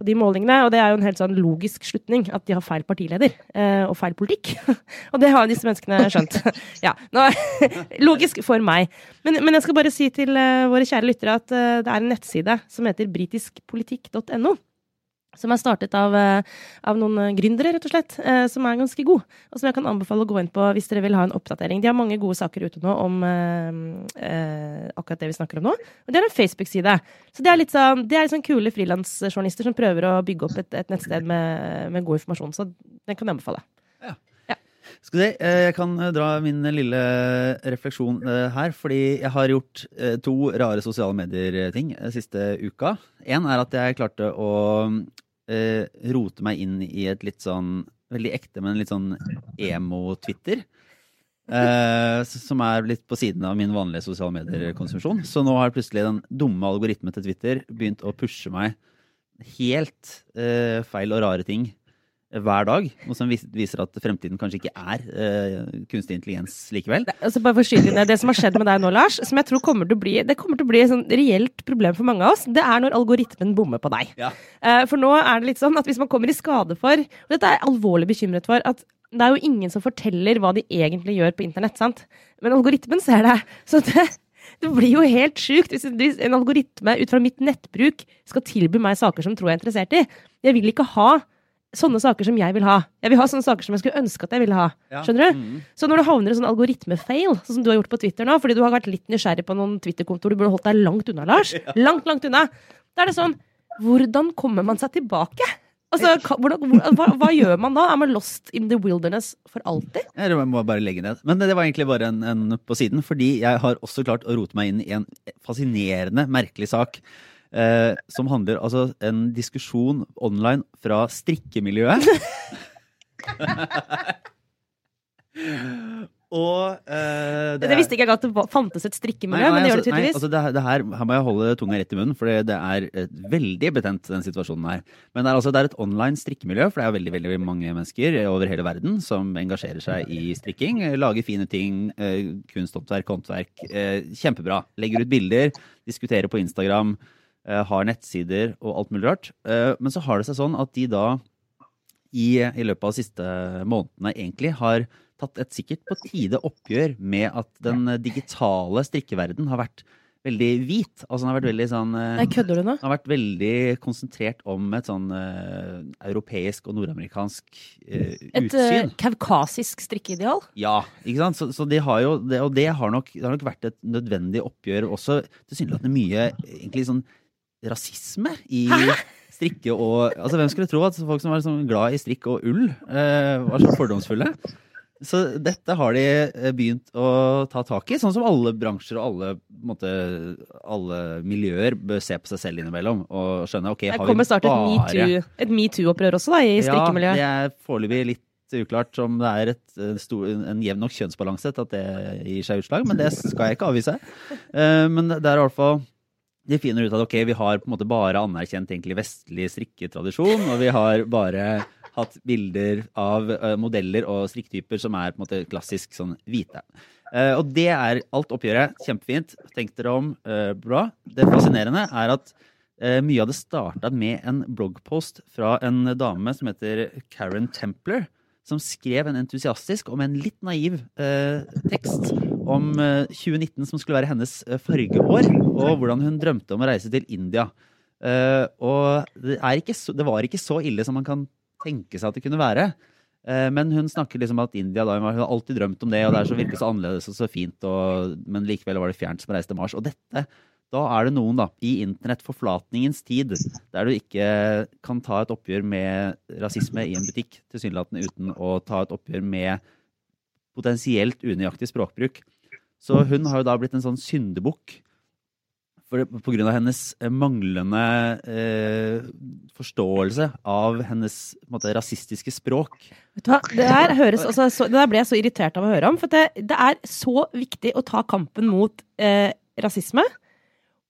på de målingene. Og det er jo en helt sånn logisk slutning at de har feil partileder eh, og feil politikk. *laughs* og det har disse menneskene skjønt. *laughs* ja, nå, *laughs* Logisk for meg. Men, men jeg skal bare si til eh, våre kjære lyttere at eh, det er en nettside som heter britiskpolitikk.no. Som er startet av, eh, av noen eh, gründere, rett og slett, eh, som er ganske god. Og som jeg kan anbefale å gå inn på hvis dere vil ha en oppdatering. De har mange gode saker ute nå om eh, akkurat det vi snakker om nå. Og de har en Facebook-side. Så det er litt sånn, det er litt sånn kule frilansjournalister som prøver å bygge opp et, et nettsted med, med god informasjon. Så den kan jeg anbefale. Skal vi se, eh, Jeg kan eh, dra min lille refleksjon eh, her, fordi jeg har gjort eh, to rare sosiale medier-ting eh, siste uka. En er at jeg klarte å eh, rote meg inn i et litt sånn veldig ekte, men litt sånn emo-Twitter. Eh, som er litt på siden av min vanlige sosiale medier-konsumsjon. Så nå har plutselig den dumme algoritmen til Twitter begynt å pushe meg helt eh, feil og rare ting hver dag. Noe som viser at fremtiden kanskje ikke er uh, kunstig intelligens likevel. Altså bare for å det, det som har skjedd med deg nå, Lars, som jeg tror kommer til å bli det kommer til å bli et sånn reelt problem for mange av oss, det er når algoritmen bommer på deg. Ja. Uh, For nå er det litt sånn at hvis man kommer i skade for Og dette er jeg alvorlig bekymret for. at det er jo ingen som forteller hva de egentlig gjør på internett, sant? Men algoritmen ser det. Så det, det blir jo helt sjukt hvis hvis en algoritme ut fra mitt nettbruk skal tilby meg saker som tror jeg er interessert i. Jeg vil ikke ha sånne saker som jeg vil ha. Jeg vil ha sånne saker som jeg skulle ønske at jeg ville ha. Skjønner du? Mm. Så når du havner i sånn algoritmefeil, sånn som du har gjort på Twitter nå, fordi du har vært litt nysgjerrig på noen Twitter-kontoer du burde holdt deg langt unna, Lars, *laughs* langt, langt unna, da er det sånn Hvordan kommer man seg tilbake? Altså, hvordan, hva, hva gjør man da? Er man lost in the wilderness for alltid? Jeg må bare legge ned. Men det var egentlig bare en, en på siden, fordi jeg har også klart å rote meg inn i en fascinerende, merkelig sak. Eh, som handler altså en diskusjon online fra strikkemiljøet. *laughs* Og eh, Det, visste ikke jeg at det fantes et strikkemiljø, men det gjør det tydeligvis. nei, altså det, det her, her må jeg holde tunga rett i munnen, for det, det er veldig betent, den situasjonen her. Men det er, altså, det er et online strikkemiljø, for det er veldig veldig mange mennesker over hele verden som engasjerer seg i strikking. Lager fine ting, eh, kunsthåndverk, håndverk. Eh, kjempebra. Legger ut bilder, diskuterer på Instagram, har nettsider og alt mulig rart. Eh, men så har det seg sånn at de da i, i løpet av de siste månedene egentlig har tatt et sikkert på tide oppgjør med at den digitale strikkeverden har vært veldig hvit. Altså den har vært veldig sånn eh, Nei, kødder du nå? den har vært veldig konsentrert om et sånn uh, europeisk og nordamerikansk uh, Et utsyn. uh, kaukasisk strikkeideal? Ja, ikke sant? Så, så de har jo, det, og det har, nok, det har nok vært et nødvendig oppgjør også tilsynelatende mye egentlig sånn rasisme i strikke og Altså hvem skulle tro at folk som var sånn glad i strikk og ull, eh, var så fordomsfulle? Så dette har de eh, begynt å ta tak i, sånn som alle bransjer og alle, måte, alle miljøer bør se på seg selv innimellom og skjønne ok, har vi kommer snart bare et metoo-opprør også, da, i strikkemiljøet. ja, det er foreløpig litt uklart om det er et, en, stor, en jevn nok kjønnsbalanse til at det gir seg utslag, men det skal jeg ikke avvise. Eh, Men det er i hvert fall De finner ut at ok, vi har på en måte bare anerkjent egentlig vestlig strikketradisjon, og vi har bare hatt bilder av uh, modeller og strikktyper som er på en måte klassisk sånn hvite. Uh, og det er alt oppgjøret. Kjempefint. Tenk dere om. Uh, bra. Det fascinerende er at mye av det starta med en bloggpost fra en dame som heter Karen Templer, som skrev en entusiastisk, om en litt naiv tekst om eh, 2019 som skulle være hennes forrige fargeår, og hvordan hun drømte om å reise til India. Eh, og det, er ikke så, det var ikke så ille som man kan tenke seg at det kunne være. Eh, Men hun snakker liksom at India da, hun har alltid drømt om det, og det er så virkelig så annerledes og så fint, og, men likevel var det fjernt som å reise til Mars. Og dette, da er det noen da, i internettforflatningens tid, der du ikke kan ta et oppgjør med rasisme i en butikk, tilsynelatende uten å ta et oppgjør med potensielt unøyaktig språkbruk. Så hun har jo da blitt en sånn syndebukk på grunn av hennes eh, manglende eh, forståelse av hennes måte, rasistiske språk. Vet du hva? Det der, høres, altså, så, det der ble jeg så irritert av å høre om. For det, det er så viktig å ta kampen mot eh, rasisme.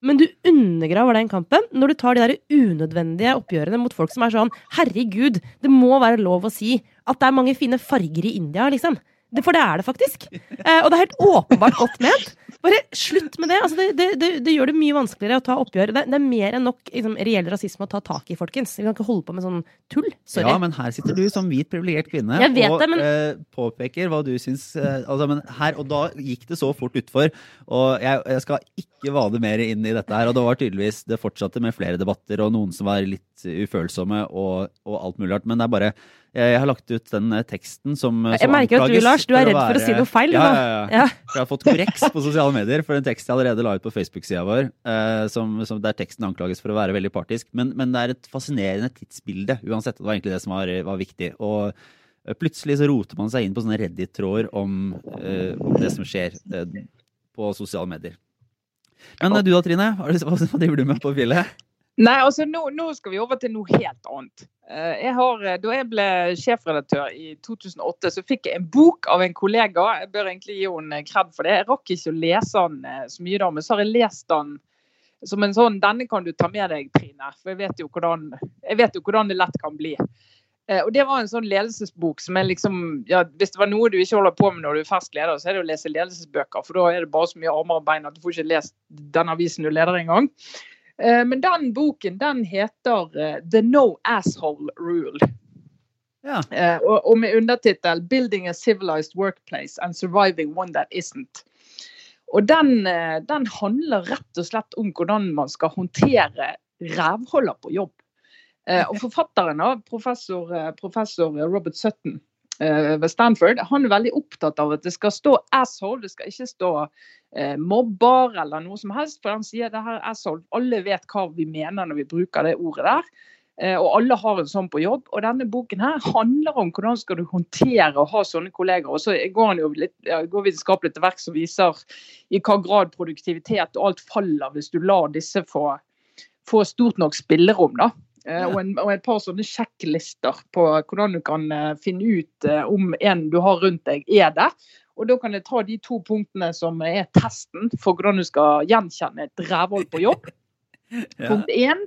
Men du undergraver den kampen når du tar de der unødvendige oppgjørene mot folk som er sånn Herregud, det må være lov å si at det er mange fine farger i India, liksom. Det, for det er det faktisk. Eh, og det er helt åpenbart godt ment. Bare slutt med det. Altså, det, det, det. det gjør det mye vanskeligere å ta oppgjør. Det, det er mer enn nok liksom, reell rasisme å ta tak i, folkens. Vi kan ikke holde på med sånn tull. Sorry. Ja, men her sitter du som hvit privilegert kvinne og det, men- eh, påpeker hva du syns eh, altså, men her, Og da gikk det så fort utfor. Og jeg, jeg skal ikke vade mer inn i dette her. Og det var tydeligvis det fortsatte med flere debatter, og noen som var litt ufølsomme, og, og alt mulig rart. Men det er bare jeg, jeg har lagt ut den eh, teksten som, Jeg som merker at du, Lars, du er for redd for å si noe feil. Ja, ja, ja. Ja. Jeg har fått korreks på sosiale medier for en tekst jeg allerede la ut på Facebook-sida vår, eh, som, som der teksten anklages for å være veldig partisk. Men, men det er et fascinerende tidsbilde, uansett. Det var egentlig det som var, var viktig. Og eh, plutselig så roter man seg inn på sånne Reddit-tråder om, eh, om det som skjer eh, på sosiale medier. Men eh, du da, Trine? Hva driver du med på fjellet? Nei, altså nå, nå skal vi over til noe helt annet. Eh, Jeg har, eh, da jeg ble sjefredaktør i 2008, så fikk jeg en bok av en kollega. Jeg bør egentlig gi henne kred for det. Jeg rakk ikke å lese den eh, så mye da, men så har jeg lest den som en sånn Denne kan du ta med deg, Trine. For jeg vet jo hvordan, vet jo hvordan det lett kan bli. Og Det var en sånn ledelsesbok som er liksom ja, Hvis det var noe du ikke holder på med når du er fersk leder, så er det å lese ledelsesbøker. For da er det bare så mye armer og bein at du får ikke lest den avisen du leder engang. Eh, Men den boken den heter eh, The No Asshole Rule. Ja. Eh, Og og med undertittel 'Building a Civilized Workplace and Surviving One That Isn't'. Og den, den handler rett og slett om hvordan man skal håndtere rævholder på jobb. Og forfatteren, professor, professor Robert Sutton ved Stanford, han er veldig opptatt av at det skal stå 'asshole', det skal ikke stå eh, mobber eller noe som helst. For han sier det her er asshole. Alle vet hva vi mener når vi bruker det ordet der. Eh, Og alle har en sånn på jobb. Og denne boken her handler om hvordan skal du håndtere å ha sånne kolleger. Og så går jo litt ja, går vitenskapelig til verks og viser i hva grad produktivitet og alt faller hvis du lar disse få, få stort nok spillerom. da. Eh, Og, en, og et par sånne sjekklister på hvordan du kan eh, finne ut eh, om en du har rundt deg, er det. Og da kan jeg ta de to punktene som er testen for hvordan du skal gjenkjenne et rævhold på jobb. *laughs* Ja. Punkt én.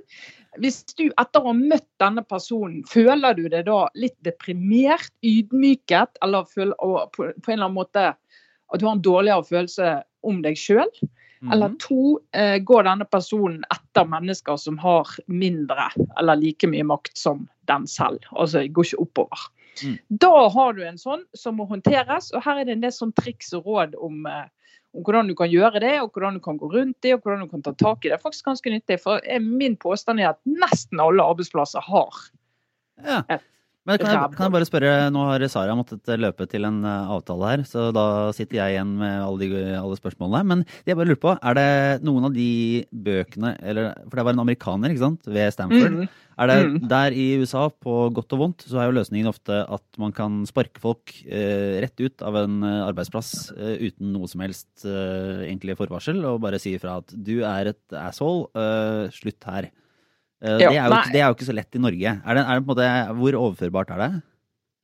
Hvis du etter å ha møtt denne personen, føler du deg da litt deprimert, ydmyket, eller føler, på, på en eller annen måte at du har en dårligere følelse om deg sjøl? Eller Mhm. to, eh, går denne personen etter mennesker som har mindre eller like mye makt som den selv? Altså går ikke oppover. Mm. Da har du en sånn som må håndteres, og her er det en del sånn triks og råd om, eh, om hvordan du kan gjøre det, og hvordan du kan gå rundt det, og hvordan du kan ta tak i det. Det er faktisk ganske nyttig, for eh, min påstand er at nesten alle arbeidsplasser har Ja. Et Men kan jeg, kan jeg bare spørre, nå har Sara måttet løpe til en eh, avtale her, så da sitter jeg igjen med alle, de, alle spørsmålene. Men det jeg bare lurer på, er det noen av de bøkene, eller, for det var en amerikaner ikke sant, ved Stanford. Mm. Er det Mm. Der i USA, på godt og vondt, så er jo løsningen ofte at man kan sparke folk eh, rett ut av en eh, arbeidsplass eh, uten noe som helst eh, egentlig forvarsel, og bare si ifra at du er et asshole, eh, slutt her. Eh, Ja, det, er jo, det er jo ikke så lett i Norge. Er det, er det på en måte, hvor overførbart er det?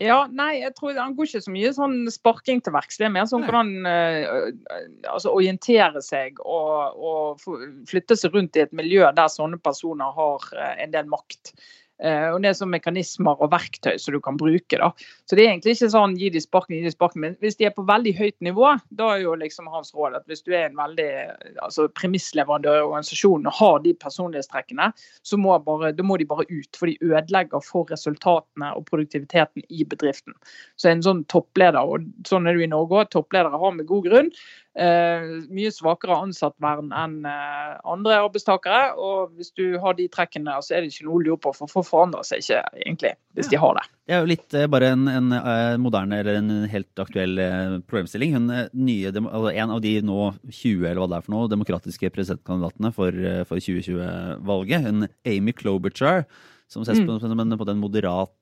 Ja, nei, jeg tror Han går ikke så mye sånn sparking til verks. Det er mer sånn hvordan han uh, altså orientere seg og, og flytte seg rundt i et miljø der sånne personer har uh, en del makt. Eh, og det er sånn mekanismer og verktøy som du kan bruke. da. Så det er egentlig ikke sånn gi de sparken, gi de sparken. Men hvis de er på veldig høyt nivå, da er jo liksom hans råd at hvis du er en veldig altså premissleverandør i organisasjonen og har de personlighetstrekkene, så må, bare, må de bare ut. For de ødelegger for resultatene og produktiviteten i bedriften. Så en sånn toppleder, og sånn er det i Norge òg, toppledere har med god grunn eh, mye svakere ansattvern enn eh, andre arbeidstakere. Og hvis du har de trekkene, så er det ikke noe å lure på, for folk forandrer seg ikke egentlig hvis de har det. Det er jo litt eh, bare en, en uh, moderne eller en helt aktuell uh, problemstilling. Hun, nye, altså en av de nå 20 eller hva det er for noe, demokratiske presidentkandidatene for, for 2020-valget, hun Amy Klobuchar, som ses på, mm. på den moderat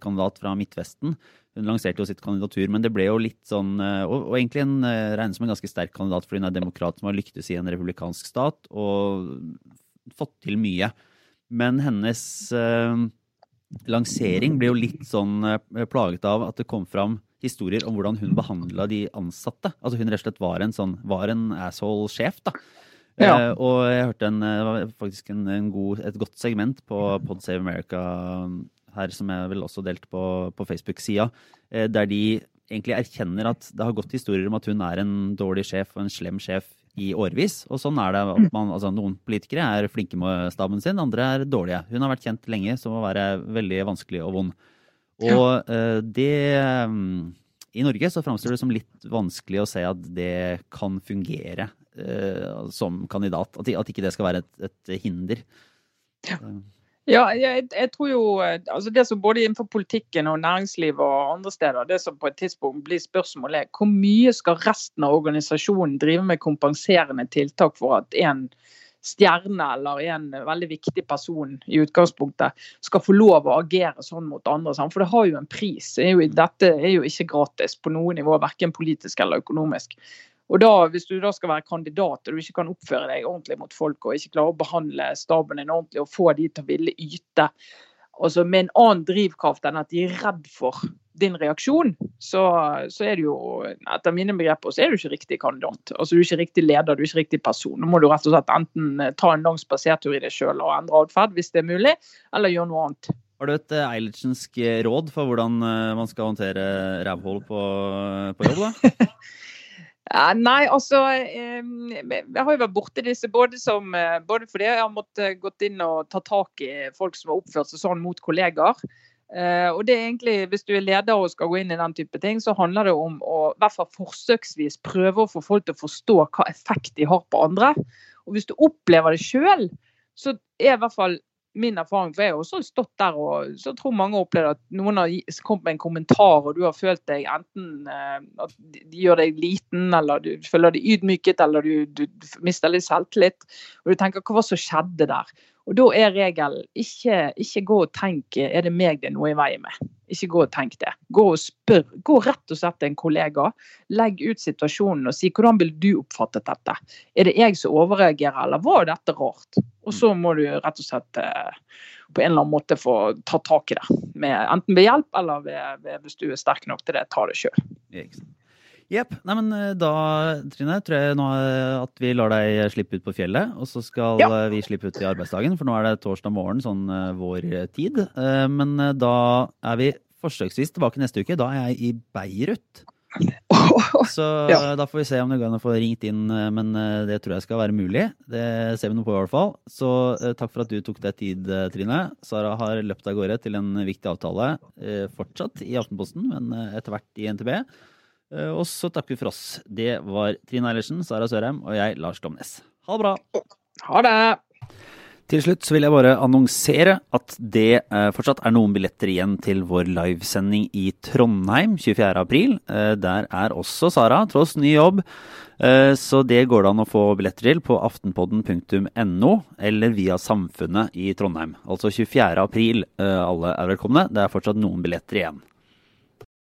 kandidat fra Midtvesten. Hun lanserte jo sitt kandidatur, men det ble jo litt sånn eh, Og, og egentlig en, eh, regnes som en ganske sterk kandidat, fordi hun er demokrat som har lyktes i en republikansk stat og fått til mye. Men hennes eh, lansering ble jo litt sånn eh, plaget av at det kom fram historier om hvordan hun behandla de ansatte. Altså hun rett og slett var en sånn, var en asshole-sjef, da. Ja. Eh, og jeg hørte en, faktisk en, en god, et godt segment på Pod Save America her som jeg vel også delte på, på Facebook-sida, eh, der de egentlig erkjenner at det har gått historier om at hun er en dårlig sjef og en slem sjef i årevis. Og sånn er det. at man, altså Noen politikere er flinke med staben sin, andre er dårlige. Hun har vært kjent lenge som å være veldig vanskelig og vond. Og ja. det um, I Norge så framstår det som litt vanskelig å se at det kan fungere uh, som kandidat. At, at, ikke det skal være et, et hinder. Ja. Ja, jeg, jeg, tror jo eh, altså Det som både innenfor politikken og næringslivet og andre steder, det som på et tidspunkt blir spørsmålet er hvor mye skal resten av organisasjonen drive med kompenserende tiltak for at en stjerne eller en veldig viktig person i utgangspunktet skal få lov å agere sånn mot andre. For det har jo en pris. Dette er jo ikke gratis på noe nivå, verken politisk eller økonomisk. Og da, Hvis du da skal være kandidat og du ikke kan oppføre deg ordentlig mot folk og ikke klarer å behandle staben din ordentlig og få de til å ville yte altså med en annen drivkraft enn at de er redd for din reaksjon, så, så er det jo etter mine begreper så er du ikke riktig kandidat. Altså Du er ikke riktig leder, du er ikke riktig person. Nå må du rett og slett enten eh, ta en lang spasertur i deg sjøl og endre atferd hvis det er mulig, eller gjøre noe annet. Har du et eh, Eilertsensk råd for hvordan eh, man skal håndtere rævhull på, på jobb? da? *laughs* Nei, altså Jeg har jo vært borti disse både, som, eh, både fordi jeg har måttet gått inn og ta tak i folk som har oppført seg sånn mot kollegaer. Og det er egentlig, Hvis du er leder og skal gå inn i den type ting, så handler det om å i hvert fall forsøksvis prøve å få folk til å forstå hva effekt de har på andre. Og Hvis du opplever det sjøl, så er i hvert fall min erfaring, for jeg har også stått der og så tror mange har opplevd at noen har kommet med en kommentar, og du har følt deg enten eh, at de gjør deg liten, eller du føler deg ydmyket, eller du, du mister litt selvtillit. Og du tenker hva var det som skjedde der? Og Da er regelen ikke, ikke gå og tenk er det meg det er noe i veien med. Ikke gå og tenk det. Gå og spør. Gå rett og slett til en kollega. Legg ut situasjonen og si hvordan vil du oppfattet dette. Er det jeg som overreagerer, eller var dette rart? Og så må du rett og slett eh, på en eller annen måte få ta tak i det. Med, enten ved hjelp eller ved, ved, hvis du er sterk nok til det, ta det sjøl. Jepp. Nei, men da, Trine, tror jeg nå eh, at vi lar deg slippe ut på fjellet. Og så skal ja. Eh, vi slippe ut i arbeidsdagen, for nå er det torsdag morgen, sånn vår tid. Men da er vi forsøksvis tilbake neste uke. Da er jeg i Beirut. *laughs* Så ja. da får vi se om det går an å få ringt inn, men det tror jeg skal være mulig. Det ser vi noe på, i hvert fall. Så takk for at du tok deg tid, Trine. Sara har løpt av gårde til en viktig avtale, fortsatt i Aftenposten, men etter hvert i NTB. Eh, og så takker vi for oss. Det var Trine Eilertsen, Sara Sørheim og jeg, Lars Glomnes. Ha det bra. Ha det. Til slutt så vil jeg bare annonsere at det eh, fortsatt er noen billetter igjen til vår livesending i Trondheim 24.4. Eh, der er også Sara, tross ny jobb. Eh, så det går det an å få billetter til på aftenpodden.no eller via Samfunnet i Trondheim. Altså 24.4. Eh, alle er velkomne. Det er fortsatt noen billetter igjen.